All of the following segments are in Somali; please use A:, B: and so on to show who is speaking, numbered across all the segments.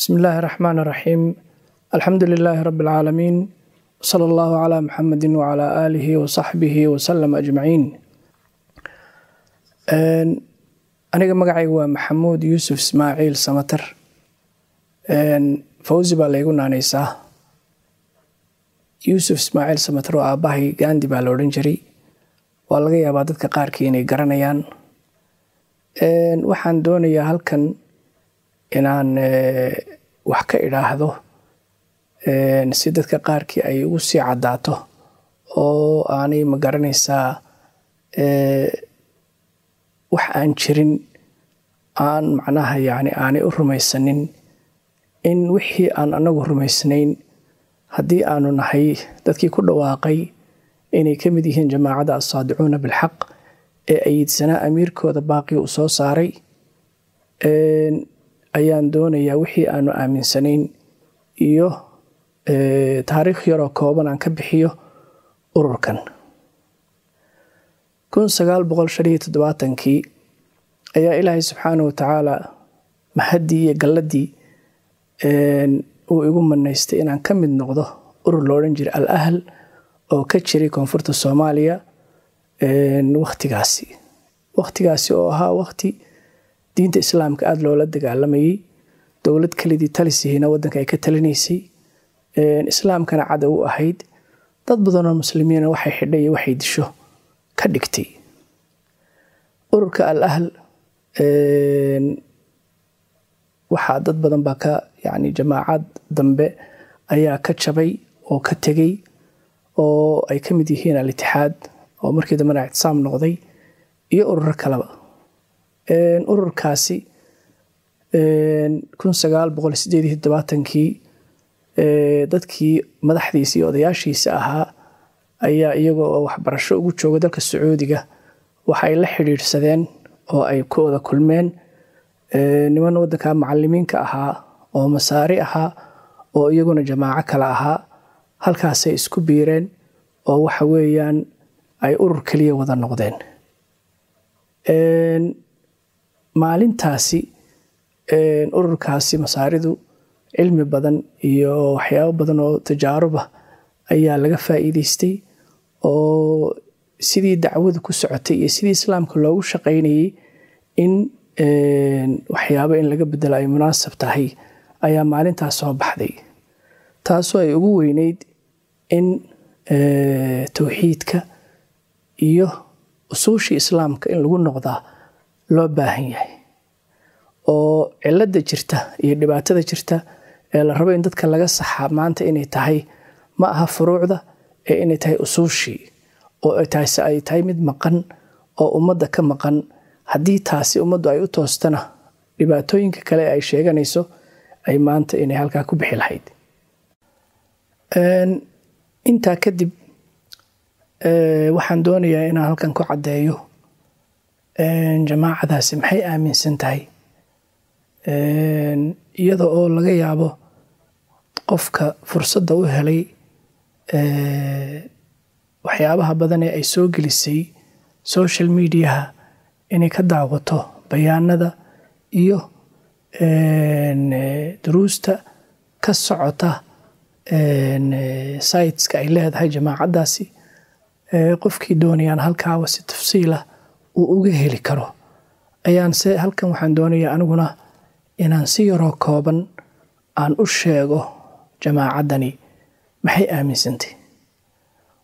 A: bismi illaahi araxmaan araxiim alxamdu lilaahi rabbi alcaalamiin wsala allahu calaa muxamedin wacalaa aalihi wasaxbihi wasalam ajmaciin aniga magacayga waa maxamuud yuusuf ismaaciil samater fawzi baa laygu naaneysaa yuusuf ismaaciil samater oo aabbahay gandi baa la odhan jiray. Waa laga yaabaa dadka qaarkii inay garanayaan. Waxaan doonayaa halkan inaan wax ka idhaahdo si dadka qaarkii ay ugu sii caddaato oo aanay ma garanaysaa wax aan jirin aan macnaha yacni aanay u rumaysanin in wixii aan anagu rumaysnayn haddii aanu nahay dadkii ku dhawaaqay inay ka mid yihiin jamaacadda assaadicuuna bilxaq ee ayidsanaa amiirkooda baaqii uu soo saaray ayaan doonayaa wixii aanu aaminsanayn iyo taariikh yaroo kooban aan ka bixiyo ururkan. Kun sagaal boqol shan iyo toddobaatankii ayaa ilaahay subxaana wa tacaala mahaddii iyo galladii uu igu manaystay inaan ka mid noqdo urur lo odhan jiray al ahl oo ka jiray koonfurta soomaaliya wakhtigaasi wakhtigaasi oo ahaa wakhti diinta islaamka aada loola dagaalamayey dowlad kelidii talisihiina waddanka ay ka talinaysay islaamkana cadow u ahayd dad badanoo muslimiina waxay xidhay waxay disho ka dhigtay. Ururka al ahl waxaa dad badan baa ka yani jamaacad dambe ayaa ka jabay oo ka tegey oo ay ka mid yihiin al-itixaad oo markii dambena ictisaam noqday iyo ururo kaleba ururkaasi kun dadkii madaxdiisa iyo odayaashiisa ahaa ayaa iyagoo oo waxbarasho ugu jooga dalka sacuudiga. Waxa la xidhiidhsadeen oo ay ku wada kulmeen niman waddanka macalimiinka ahaa oo masaari ahaa oo iyaguna jamaaco kale ahaa. Halkaasay isku biireen oo waxa weeyaan ay urur keliya wada noqdeen maalintaasi ururkaasi masaaridu cilmi badan iyo waxyaabo badan oo tajaaruba ayaa laga faa'iideystay oo sidii dacwadu ku socotay iyo sidii islaamka loogu shaqaynayey in waxyaabo in laga bedelo ay munaasab tahay ayaa maalintaas soo baxday. Taasoo ay ugu weyneyd in towxiidka iyo usuushii islaamka in lagu noqdaa loo baahan yahay. Oo cilada jirta iyo dhibaatada jirta ee la rabo in dadka laga saxaa maanta inay tahay ma aha furuucda ee inay tahay usuushii oo taasi ay tahay mid maqan oo ummadda ka maqan. Haddii taasi ummaddu ay u toostana dhibaatooyinka kale ay sheeganayso ay maanta inay halkaa ku bixi lahayd. Intaa kadib waxaan doonayaa inaan halkan ku caddeeyo jamaacadaasi maxay aaminsan tahay iyada oo laga yaabo qofka fursadda u helay waxyaabaha badan ee ay soo gelisay social mediaha inay ka daawato bayaanada iyo duruusta ka socota siteska ay leedahay jamaacaddaasi qofkii doonayaan halkaaba si tafsiila uu uga heli karo. Ayaan se halkan waxaan doonayaa aniguna inaan si yaroo kooban aan u sheego jamaacaddani. Maxay aaminsantay?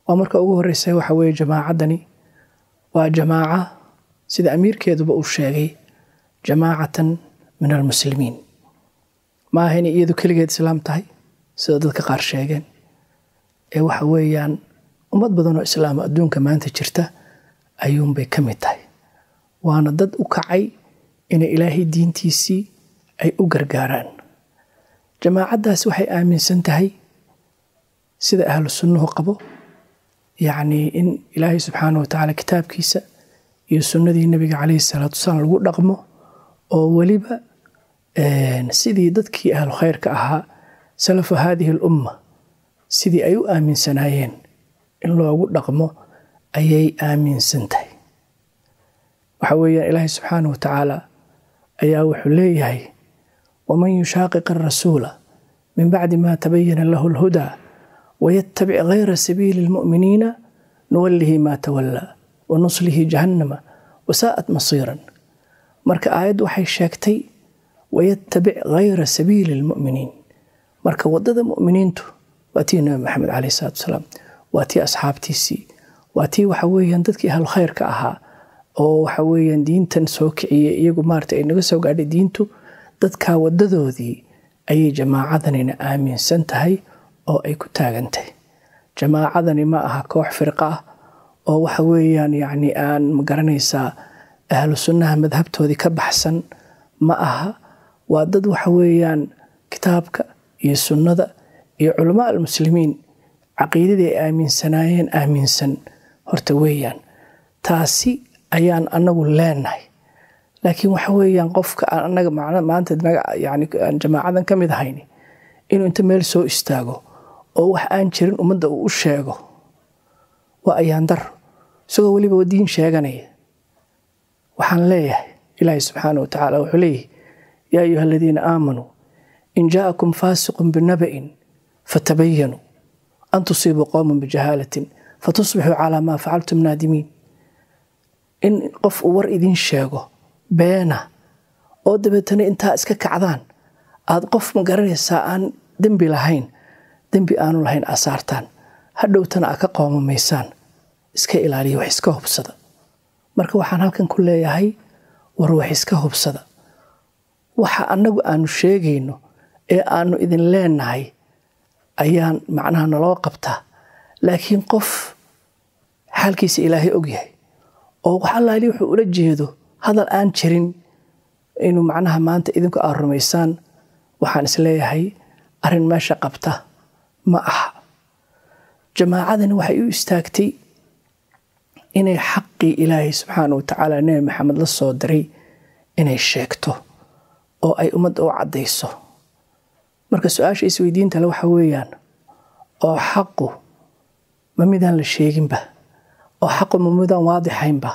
A: Waa marka ugu horeysa waxa weeye jamaacaddani waa jamaaca sida amiirkeeduba uu sheegay jamaacatan min almuslimiin ma aha inay iyadu keligeed islaam tahay sida dadka qaar sheegeen. Ee waxa weeyaan ummad badanoo islaama adduunka maanta jirta ayuunbay ka mid tahay. Waana dad u kacay inay ilaahay diintiisii ay u gargaaraan. Jamaacaddaas waxay aaminsan tahay sida ahlu sunnuhu qabo yacnii in ilaahay subxaana wa tacaala kitaabkiisa iyo sunnadii nebiga calayhi salaatu wasalaam lagu dhaqmo oo weliba sidii dadkii ahlu khayrka ahaa salafu haadihi alumma sidii ay u aaminsanaayeen in loogu dhaqmo ayay aaminsan tahay waxa weeyaan ilaahay subxaana wa tacaala ayaa wuxuu leeyahay waman yushaaqiq arasuula min bacdi ma tabayana lahu alhudaa wayatabic gayra sabiili lmu'miniina nuwallihi ma tawallaa wanuslihi jahannama wasaa'at masiiran. Marka aayaddu waxay sheegtay wayatabic gayra sabiili lmu'miniin marka waddada mu'miniintu waa tii nabi maxamed caleyh salaatu wasalaam waa tii asxaabtiisii waa tii waxa weeyaan dadkii ahlu khayrka ahaa oo waxa weeyaan diintan soo kiciyey iyagu maarata ay naga soo gaadhay diintu dadkaa wadadoodii ayay jamaacadanina aaminsan tahay oo ay ku taagan tahay jamaacadani ma aha koox firqa ah oo waxa weeyaan yacni aan ma garanaysaa ahlu sunnaha madhabtoodii ka baxsan ma aha. Waa dad waxa weeyaan kitaabka iyo sunnada iyo culamaa almuslimiin caqiidadii ay aaminsanaayeen aaminsan horta weeyaan taasi ayaan anagu leenahay. Laakiin waxa weeyaan qofka jamaacadan ka mid ahayn inuu inta meel soo istaago oo wax aan jirin ummadda uu u sheego waa ayaan daro isagoo weliba diin sheeganaya. Waxaan leeyahay ilaahi subxaana wa tacaala wuxuu leeyahay yaa ayuha aladiina aamanuu in jaa'akum faasiqun binaba'in fatabayanuu an tusiibuu qowman bijahaalatin fatusbixuu calaa maa facaltum naadimiin. In qof uu war idiin sheego beena oo dabeetana intaa iska kacdaan aad qof ma garanaysaa aan dembi lahayn dembi aanu lahayn aa saartaan. Hadhowtana aa ka qoomamaysaan iska ilaaliya wax iska hubsada. Marka waxaan halkan ku leeyahay war wax iska hubsada. Waxa annagu aanu sheegayno ee aanu idin leenahay ayaan macnaha naloo qabtaa laakiin qof xaalkiisa ilaahay ogyahay oo wax allaali wuxuu ula jeedo hadal aan jirin inuu macnaha maanta idinku aad rumaysaan waxaan is leeyahay arrin meesha qabta ma aha. Jamaacadani waxay u istaagtay inay xaqii ilaahay subxaana wa tacaala nebi maxamed la soo diray inay sheegto oo ay ummadda u caddayso. Marka su'aasha isweydiintale waxa weeyaan oo xaqu ma midaan la sheeginba? Oo xaqu ma midaan waadixaynba?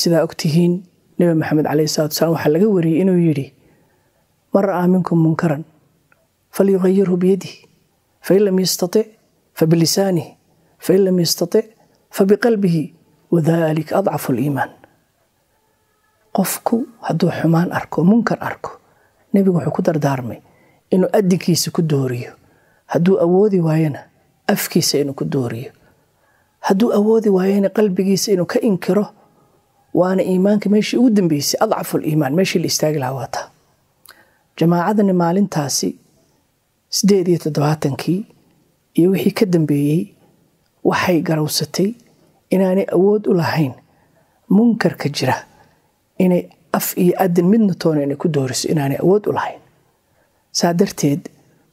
A: Sidaa ogtihiin nebi maxamed caleyhi salatu wasalaam waxaa laga wariyey inuu yidhi man ra'aa minkum munkaran falyughayirhu biyadihi fain lam yastatic fabilisaanihi fain lam yastatic fabiqalbihi wadalika adcafu liimaan qofku hadduu xumaan arko munkar arko nebigu wuxuu ku dardaarmay inuu adinkiisa ku dooriyo. Hadduu awoodi waayana afkiisa inuu ku dooriyo. Hadduu awoodi waayana qalbigiisa inuu ka inkiro waana iimaanka meeshii ugu dambeysay adcafu liimaan meeshii la istaagi lahaa waataa jamaacadani maalintaasi sideed iyo toddobaatankii iyo wixii ka dambeeyey waxay garowsatay inaanay awood u lahayn munkarka jira inay af iyo adin midna toona inay ku dooriso inaanay awood u lahayn. Saa darteed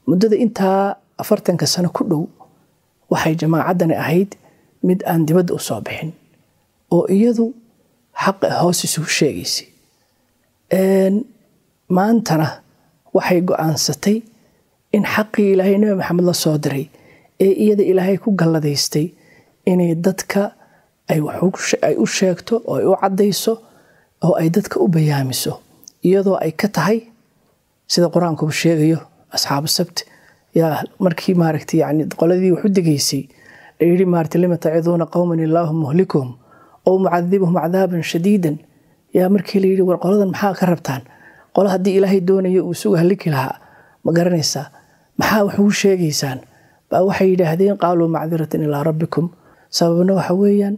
A: muddada intaa afartanka sano ku dhow waxay jamaacaddani ahayd mid aan dibadda u soo bixin oo iyadu xaqa hoos sheegaysay maantana waxay go'aansatay in xaqii ilaahay nebi maxamed la soo diray ee iyada ilaahay ku galladaystay inay dadka ay u sheegto oo ay u caddayso oo ay dadka u bayaamiso iyadoo ay ka tahay sida qur'aankuba sheegayo asxaabu sabt yaa markii maaragta yani qoladii wax u degaysay layidhi maarata lima taciduuna qowman illaahu muhlikuhum ow mucadibuhum cadaaban shadiidan. Yaa markii layidhi war qoladan maxaa ka rabtaan? Qolo haddii ilaahay doonayo uu isugu haliki lahaa. Ma garanaysaa? Maxaa wax ugu sheegaysaan? Baa waxay yidhaahdeen qaaluu macdiratan ilaa rabbikum. Sababna waxa weeyaan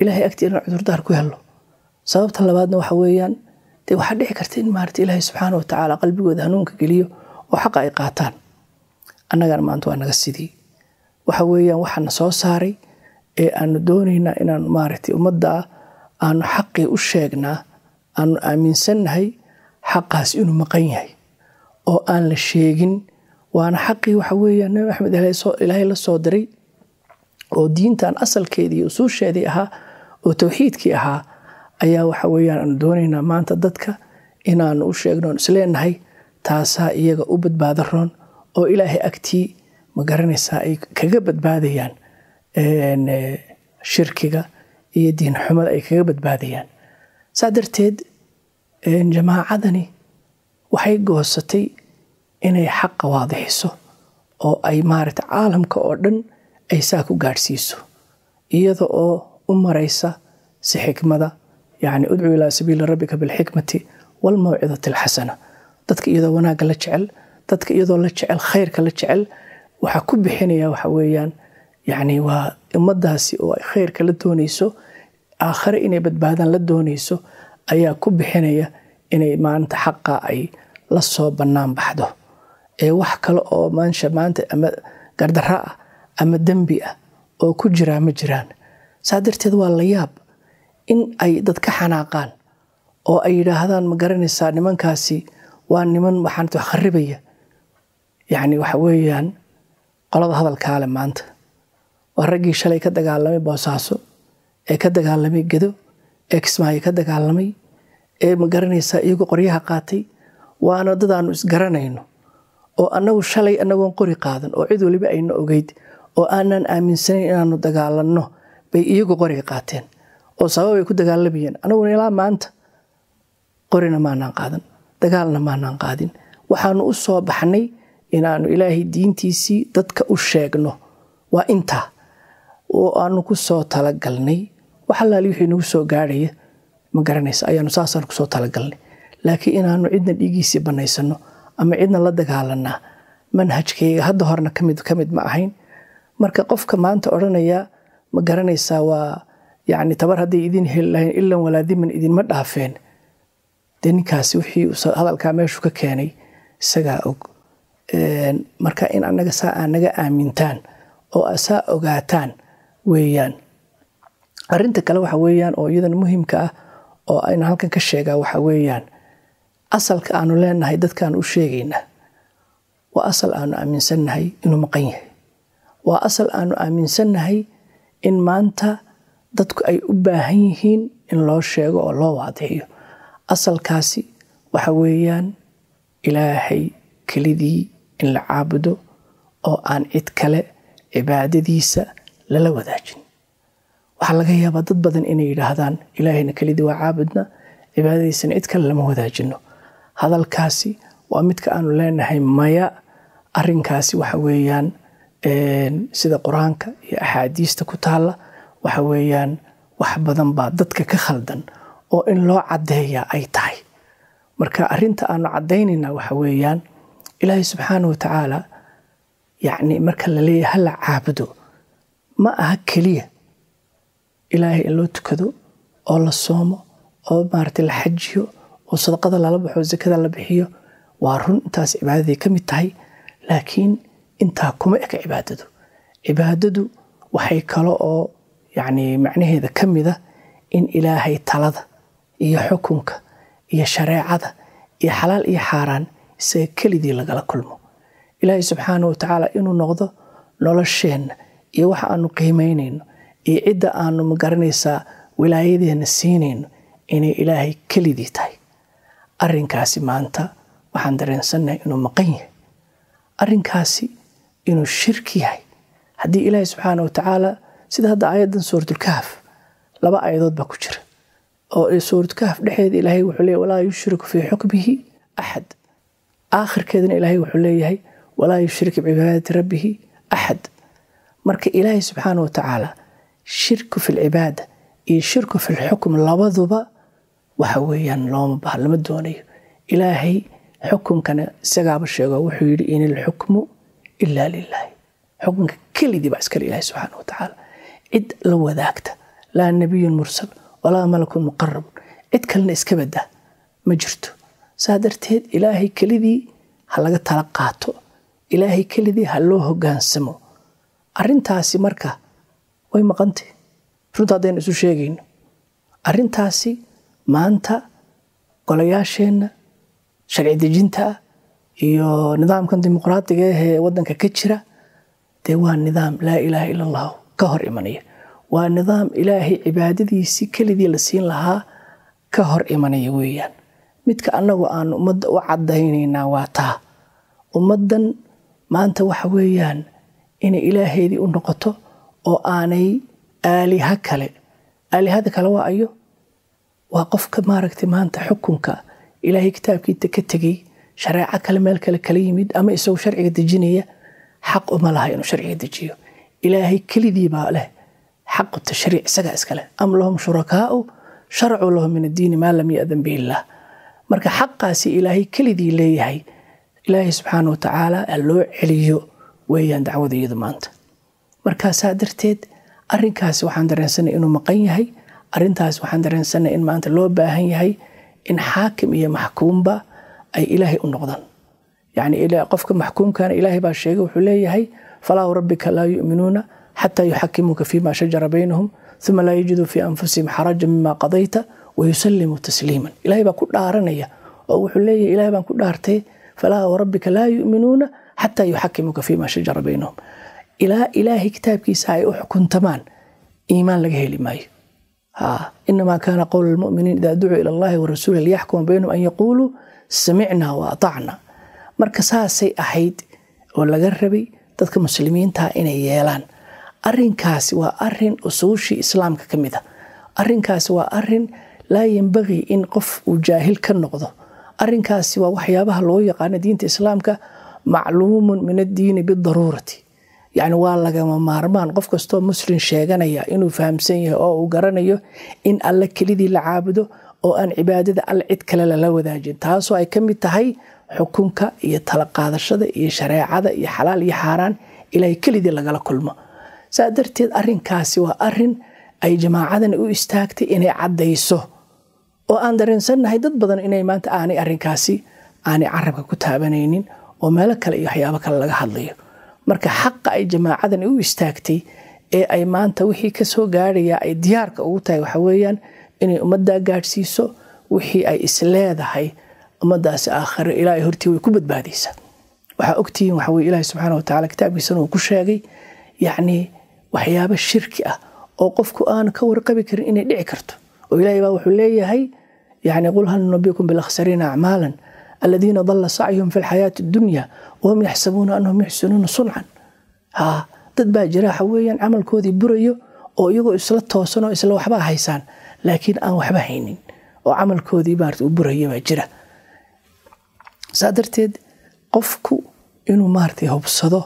A: ilaahay agtii inaan cudurdaar ku helno. Sababta labaadna waxa weeyaan dee waxaa dhici karta in maarata ilaahay subxaana watacaala qalbigooda hanuunka geliyo oo xaqa ay qaataan annagana maanta waa naga sidii. Waxa weeyaan waxaana soo saaray ee aanu doonaynaa inaan maaragtay ummadda aanu xaqii u sheegnaa aanu aaminsannahay xaqaas inuu maqan yahay oo aan la sheegin. Waana xaqii waxa weeyaan nabi maxamed ilaahay la soo diray oo diintan asalkeedii usuusheedii ahaa oo towxiidkii ahaa. Ayaa waxa weeyaan aanu doonaynaa maanta dadka inaanu u sheegno on isleenahay taasaa iyaga u badbaada roon oo ilaahay agtii ma garanaysaa ay kaga badbaadayaan shirkiga iyo diinxumada ay kaga badbaadayaan. Saa darteed jamaacadani waxay goosatay inay xaqa waadixiso oo ay maaragta caalamka oo dhan ay saa ku gaadhsiiso iyada oo u maraysa si xikmada yacni udcu ilaa sabiili rabbika bilxikmati waalmawcidati alxasana dadka iyadoo wanaagga la jecel dadka iyadoo la jecel khayrka la jecel waxaa ku bixinaya waxa weeyaan yacni waa ummadaasi oo ay khayrka la doonayso aakhare inay badbaadaan la doonayso ayaa ku bixinaya inay maanta xaqa ay la soo bannaan baxdo. Ee wax kale oo maansha maanta ama gardara ah ama dembi ah oo ku jiraa ma jiraan. Saa darteed waa la yaab in ay dad ka xanaaqaan oo ay yidhaahdaan ma garanaysaa nimankaasi waa niman waxaan kharibaya yacni waxa weeyaan qolada hadalkaale maanta. Waa raggii shalay ka dagaalamay boosaaso ee ka dagaalamay gedo ee kismaayo ka dagaalamay ee ma garanaysaa iyagoo qoryaha qaatay? Waana dad aanu isgaranayno oo annagu shalay annagoon qori qaadan oo cid waliba ayna ogeyd oo aanan aaminsanayn inaanu dagaalanno bay iyagu qoriga qaateen. Oo sababay ku dagaalamayeen annaguna ilaa maanta qorina maanaan qaadan dagaalna maanaan qaadin. Waxaanu u soo baxnay inaanu ilaahay diintiisii dadka u sheegno. Waa intaa oo aanu ku soo talagalnay. Wax allaali wixii nagu soo gaadhaya. Ma garanaysa ayaanu saasaan ku soo talagalnay. Laakiin inaanu cidna dhiigiisii bannaysano ama cidna la dagaalanaa manhajkayga hadda horena ka mid ka mid ma ahayn. Marka qofka maanta odhanaya ma garanaysaa waa yacni tabar hadday idin heli ilan walaadiman idinma dhaafeen. Dee ninkaasi wixii hadalkaa meeshu ka keenay isagaa og marka in annaga saa aa naga aamintaan oo saa ogaataan weeyaan. Arinta kale waxa weeyaan oo iyadana muhiimka ah oo aynu halkan ka sheegaa waxa weeyaan asalka aanu leenahay dadkaanu u sheegaynaa waa asal aanu aaminsannahay inuu maqan yahay. Waa asal aanu aaminsannahay in maanta dadku ay u baahan yihiin in loo sheego oo loo waadixiyo asalkaasi waxa weeyaan ilaahay kelidii in la caabudo oo aan cid kale cibaadadiisa lala wadaajin. Waxaa laga yaabaa dad badan inay yidhaahdaan ilaahayna kelidii waa caabudna cibaadadiisana cid kale lama wadaajino hadalkaasi waa midka aanu leenahay maya arinkaasi waxa weeyaan sida qur'aanka iyo axaadiista ku taalla waxa weeyaan wax badan baa dadka ka khaldan oo in loo caddeeyaa ay tahay. Marka arinta aanu caddaynayna waxa weeyaan ilaahay subxaana wa tacaala yacni marka la leeyahay hala caabudo ma aha keliya ilaahay in loo tukado oo la soomo oo maaragtay la xajiyo oo sadaqada lala baxo zakada la bixiyo waa run intaas cibaadaday ka mid tahay. Laakiin intaa kuma eka cibaadadu cibaadadu waxay kale oo yacni macnaheeda ka mid a in ilaahay talada iyo xukunka iyo shareecada iyo xalaal iyo xaaraan isaga kelidii lagala kulmo. Ilaahay subxaana wa tacaala inuu noqdo nolosheenna iyo waxa aanu qiimaynayno iyo cidda aanu ma garanaysaa wilaayadeena siinayno inay ilaahay kelidii tahay. Arinkaasi maanta waxaan dareensannahay inuu maqan yahay. Arinkaasi inuu shirki yahay. Haddii ilaahay subxaana wa tacaala sida hadda aayaddan suuratulkahf laba aayadood baa ku jira. Oo suuratulkahf dhexeeda ilaahay wuxuu leeyahy walaa yushriku fii xukmihi axad aakhirkeedana ilaahay wuxuu leeyahay walaa yushrik bicibaadati rabbihi axad marka ilaahay subxaana wa tacaala shirku fi lcibaada iyo shirku fi lxukm labaduba waxa weeyaan looma baha lama doonayo. Ilaahay xukumkana isagaaba sheego wuxuu yidhi in ilxukmu ilaa lilaahi xukunka kelidii baa iskale ilahi subxaana wa tacaala cid la wadaagta laa nabiyun mursal walaa malakun muqarabun cid kalena iska badda ma jirto saa darteed ilaahay kelidii ha laga tala qaato. Ilaahay kelidii ha loo hogaansamo. Arintaasi marka way maqantay runta haddaynu isu sheegayno. Arintaasi maanta golayaasheenna sharci dejinta iyo nidaamkan dimuqraadiga ahee wadanka ka jira dee waa nidaam laa ilaaha ila allahu ka hor imanaya. Waa nidaam ilaahay cibaadadiisii kelidii la siin lahaa ka hor imanaya weeyaan midka annagu aan ummadda u cadaynaynaa waa taa. Ummaddan maanta waxa weeyaan inay ilaaheedii u noqoto oo aanay aaliha kale. Aalihada kale waa ayo waa qofka maaragtay maanta xukunka ilaahay kitaabkiita ka tegey shareeco kale meel kale kala yimid ama isagoo sharciga dejinaya xaq uma laha inuu sharciga dejiyo. Ilaahay kelidii baa leh xaqu tashriic isagaa iskale am lahum shurakaau sharacuu lahum min addiini maa lam yadan bihi illaah marka xaqaasi ilaahay kelidii leeyahay ilaahay subxaana wa tacaala loo celiyo weeyaan dacwada iyadu maanta. Markaasaa darteed arinkaasi waxaan dareensanay inuu maqan yahay arintaas waxaan dareensanay in maanta loo baahan yahay in xaakim iyo maxkuumba ay ilaahay u noqdaan. Yani qofka maxkuumkana ilaahay baa sheegay wuxuu leeyahay falaa rabbika laa yuminuuna xataa yuxakimuuka fima shajara baynahum uma laa yajiduu fii anfusihim xaraja mima qadayta wayusallimuu tasliiman ilahay baa ku dhaaranaya oo wuxuu leeyahay ilahay baan ku dhaartay falaa warabbika laa yuminuuna xataa yuxakimuuka fima shajara baynahum ilaa ilaahay kitaabkiisa ay u xukuntamaan iimaan laga heli maayo inamaa kaana qowla lmuminiin ida ducuu ila allahi warasuuli liyaxkuma baynahum an yaquuluu samicnaa wa atacna marka saasay ahayd oo laga rabay dadka muslimiinta inay yeelaan arinkaasi waa arrin usuushii islaamka ka mid a arinkaasi waa arrin laa yembagii in qof uu jaahil ka noqdo. Arinkaasi waa waxyaabaha loo yaqaano diinta islaamka macluumun min addiini bidaruurati. Yani waa lagama maarmaan qof kastoo muslim sheeganaya inuu fahamsan yahay oo uu garanayo in alle kelidii la caabudo oo aan cibaadada cid kale lala wadaajin. Taasoo ay ka mid tahay xukunka iyo talaqaadashada iyo shareecada iyo xalaal iyo xaaraan ilaahay kelidii lagala kulmo. Saa darteed arinkaasi waa arrin ay jamaacadani u istaagtay inay caddayso oo aan dareensannahay dad badan inay maanta aanay arinkaasi aanay carabka ku taabanaynin oo meelo kale iyo waxyaabo kale laga hadlayo. Marka xaqa ay jamaacadani u istaagtay ee ay maanta wixii ka soo gaarhaya ay diyaarka ugu tahay waxa weeyaan inay ummaddaa gaadhsiiso wixii ay isleedahay ummadaasi aakhiro ilaahay hortii way ku badbaadaysaa. Waxaa ogtihiin waxa weye ilaahi subxaana watacaala kitaabkiisana uu ku sheegay yacnii waxyaabo shirki ah oo qofku aan ka warqabi karin inay dhici karto. Oo ilaahay baa wuxuu leeyahay yani qul hal nunabikum bilakhsariina acmaalan aladiina dalla sacyuhum fi lxayaati addunya wahum yaxsabuuna anahum yuxsinuuna suncan ha dad baa jira waxa weeyaan camalkoodii burayo oo iyagoo isla toosan oo isla waxbaa haysaan laakiin aan waxba haynin oo camalkoodii maarata u buraya baa jira saa darteed qofku inuu maarata hubsado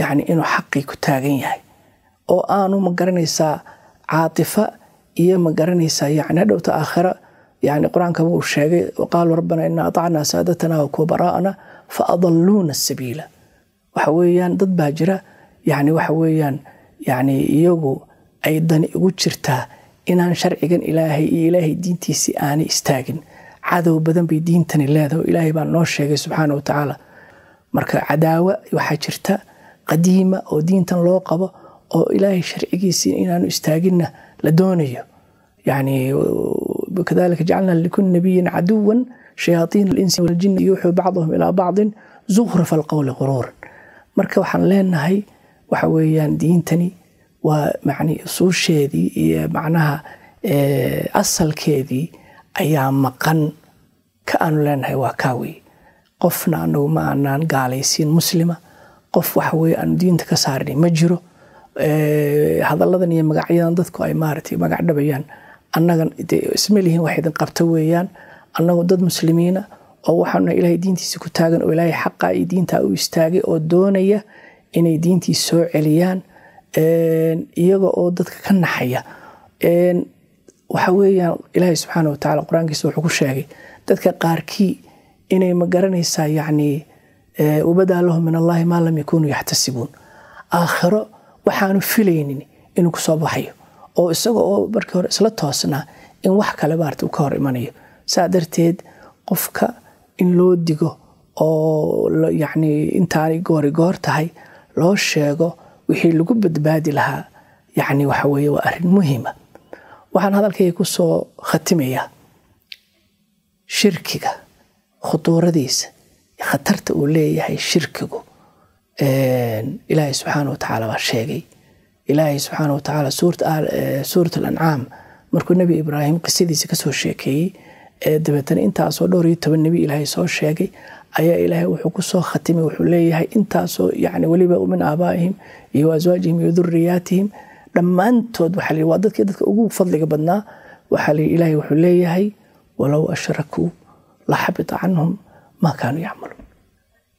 A: yani inuu xaqii ku taagan yahay oo aanu ma garanaysaa caatifa iyo ma garanaysaa yani hadhowta aakhira yani qur'aankaba uu sheegay qaaluu rabbana ina atacnaa saadatana wa kubaraa'ana fa adaluuna sabiila waxa weeyaan dad baa jira yani waxa weeyaan yani iyagu ay dani ugu jirtaa inaan sharcigan ilaahay iyo ilaahay diintiisii aanay istaagin cadow badan bay diintani leedahay oo ilaahay baa noo sheegay subxaana wa tacaala marka cadaawa waxaa jirta qadiima oo diintan loo qabo oo ilaahay sharcigiisii inaanu istaaginna la doonayo yani kadalika jacalna likuli nabiyin caduwan shayaaiin alinsi waljini yuuxuu bacduhum ilaa bacdin zukhrafa alqowli quruuran marka waxaan leenahay waxa weeyaan diintani waa yani usuusheedii iyo macnaha asalkeedii ayaa maqan ka aanu leenahay waa kaawey qofna anagu ma aanaan gaalaysiin muslima qof waxa weye aanu diinta ka saarnay ma jiro hadalladan iyo magacyadan dadku ay maaragtay magac dhabayaan annaga isma lihiin wax qabta weeyaan. Annagu dad muslimiina oo waxaanu ilaahay diintiisa ku taagan oo ilaahay xaqa iyo diintaa u istaagay oo doonaya inay diintiis soo celiyaan. Iyaga oo dadka ka naxaya. Waxa weeyaan ilaahay subxaana wa tacala qur'aankiisa wuxuu ku sheegay dadka qaarkii inay ma garanaysaa yacni wabadaa lahum min allahi maa lam yakunuu yaxtasibuun. Aakhiro waxaanu filaynin inuu ku soo baxayo oo isaga oo markii hore isla toosnaa in wax kale maarata uu ka hor imanayo. Saa darteed qofka in loo digo oo yacni intaanay goori goor tahay loo sheego wixii lagu badbaadi lahaa yacni waxa weeye waa arrin muhiima. Waxaan hadalkayga ku soo khatimayaa shirkiga khuduuradiisa khatarta uu leeyahay shirkigu. Ilaahay subxaana wa tacaala baa sheegay ilaahay subxaana wa tacaala suurat alancaam markuu nebi ibraahim qisadiisa ka soo sheekeeyey dabeetana intaasoo dhowr iyo toban nebi ilaahay soo sheegay ayaa ilaahay wuxuu ku soo khatimay wuxuu leeyahay intaasoo yani weliba min aabaa'ihim iyo aswaajihim iyo duriyaatihim dhammaantood waxaa waa dadkii dadka ugu fadliga badnaa waxaa ilaahay wuxuu leeyahay walow ashrakuu la xabita canhum maa kaanuu yacmaluun.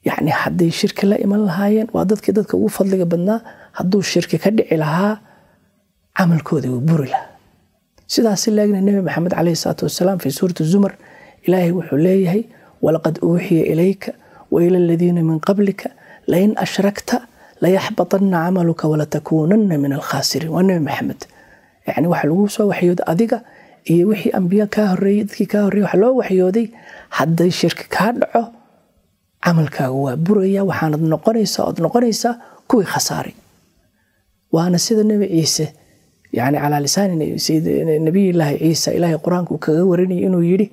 A: Yacni hadday shirki la iman lahaayeen waa dadkii dadka ugu fadliga badnaa hadduu shirki ka dhici lahaa camalkoodii wuu buri lahaa. Sidaasi laegna nebi maxamed caleyhi salaatu wasalaam fii suurati zumar ilaahay wuxuu leeyahay walaqad uuxiya ilayka wa ila aladiina min qablika lain ashrakta layaxbatanna camaluka walatakuunanna min alkhaasiriin waa nebi maxamed. Yani waxa lagu soo waxyooday adiga iyo wixii ambiya kaa horeeyey dadkii kaa horreyey waxa loo waxyooday hadday shirki kaa dhaco camalkaaga waa buraya waxaanad noqonaysaa ood noqonaysaa kuwii khasaaray waana sida nebi ciise yani calaa lisaani nabiyillaahi ciisa ilaahay qur'aanka uu kaga warinayay inuu yidhi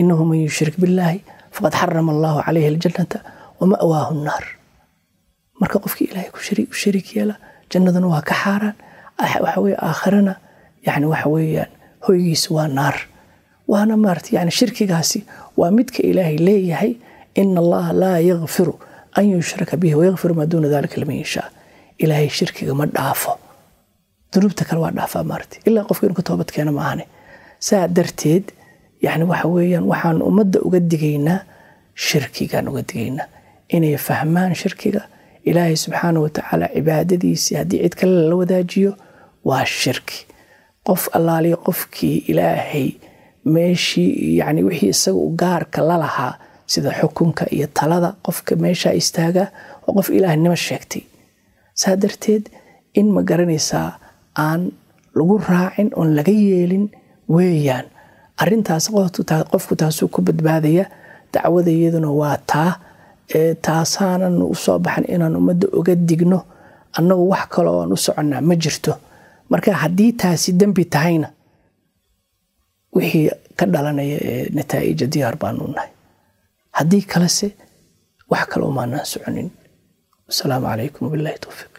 A: inahu man yushrik billaahi faqad xarama allahu calayhi aljannata wa ma'waahu nnaar marka qofkii ilaahay u shariik yeela jannaduna waa ka xaaraan waxa weye aakhirana yani waxa hoygiisa waa naar. Waana maarata yani shirkigaasi waa midka ilaahay leeyahay ina allaha laa yakfiru an yushraka bihi wayakfiru maa duuna dalika liman yashaa ilaahay shirkiga ma dhaafo. Dunuubta kale waa dhaafaa maarata ilaa qofka inuu ka toobad keena maahane saa darteed yani waxa weeyaan waxaan ummadda uga digaynaa shirkigaan uga digaynaa. Inay fahmaan shirkiga. Ilaahay subxaana watacaala cibaadadiisii haddii cid kale lala wadaajiyo waa shirki. Qof allaaliya qofkii ilaahay meeshii yani wixii isaga gaarka la lahaa sida xukunka iyo talada qofka meeshaa istaagaa oo qof ilaahnimo sheegtay saa darteed in ma garanaysaa aan lagu raacin oon laga yeelin? Weeyaan arintaas qofku taasuu ku badbaadaya. Dacwada iyaduna waa taa. Taasaanan u soo baxan inaan ummadda oga digno. Annagu wax kale oan u soconnaa ma jirto. Marka haddii taasi dembi tahayna wixii ka dhalanaya ee nataa'ija diyaar baanu nahay. Haddii kalese wax kale umaanaan soconin wasalaamu calaykum wabillahi towfiiq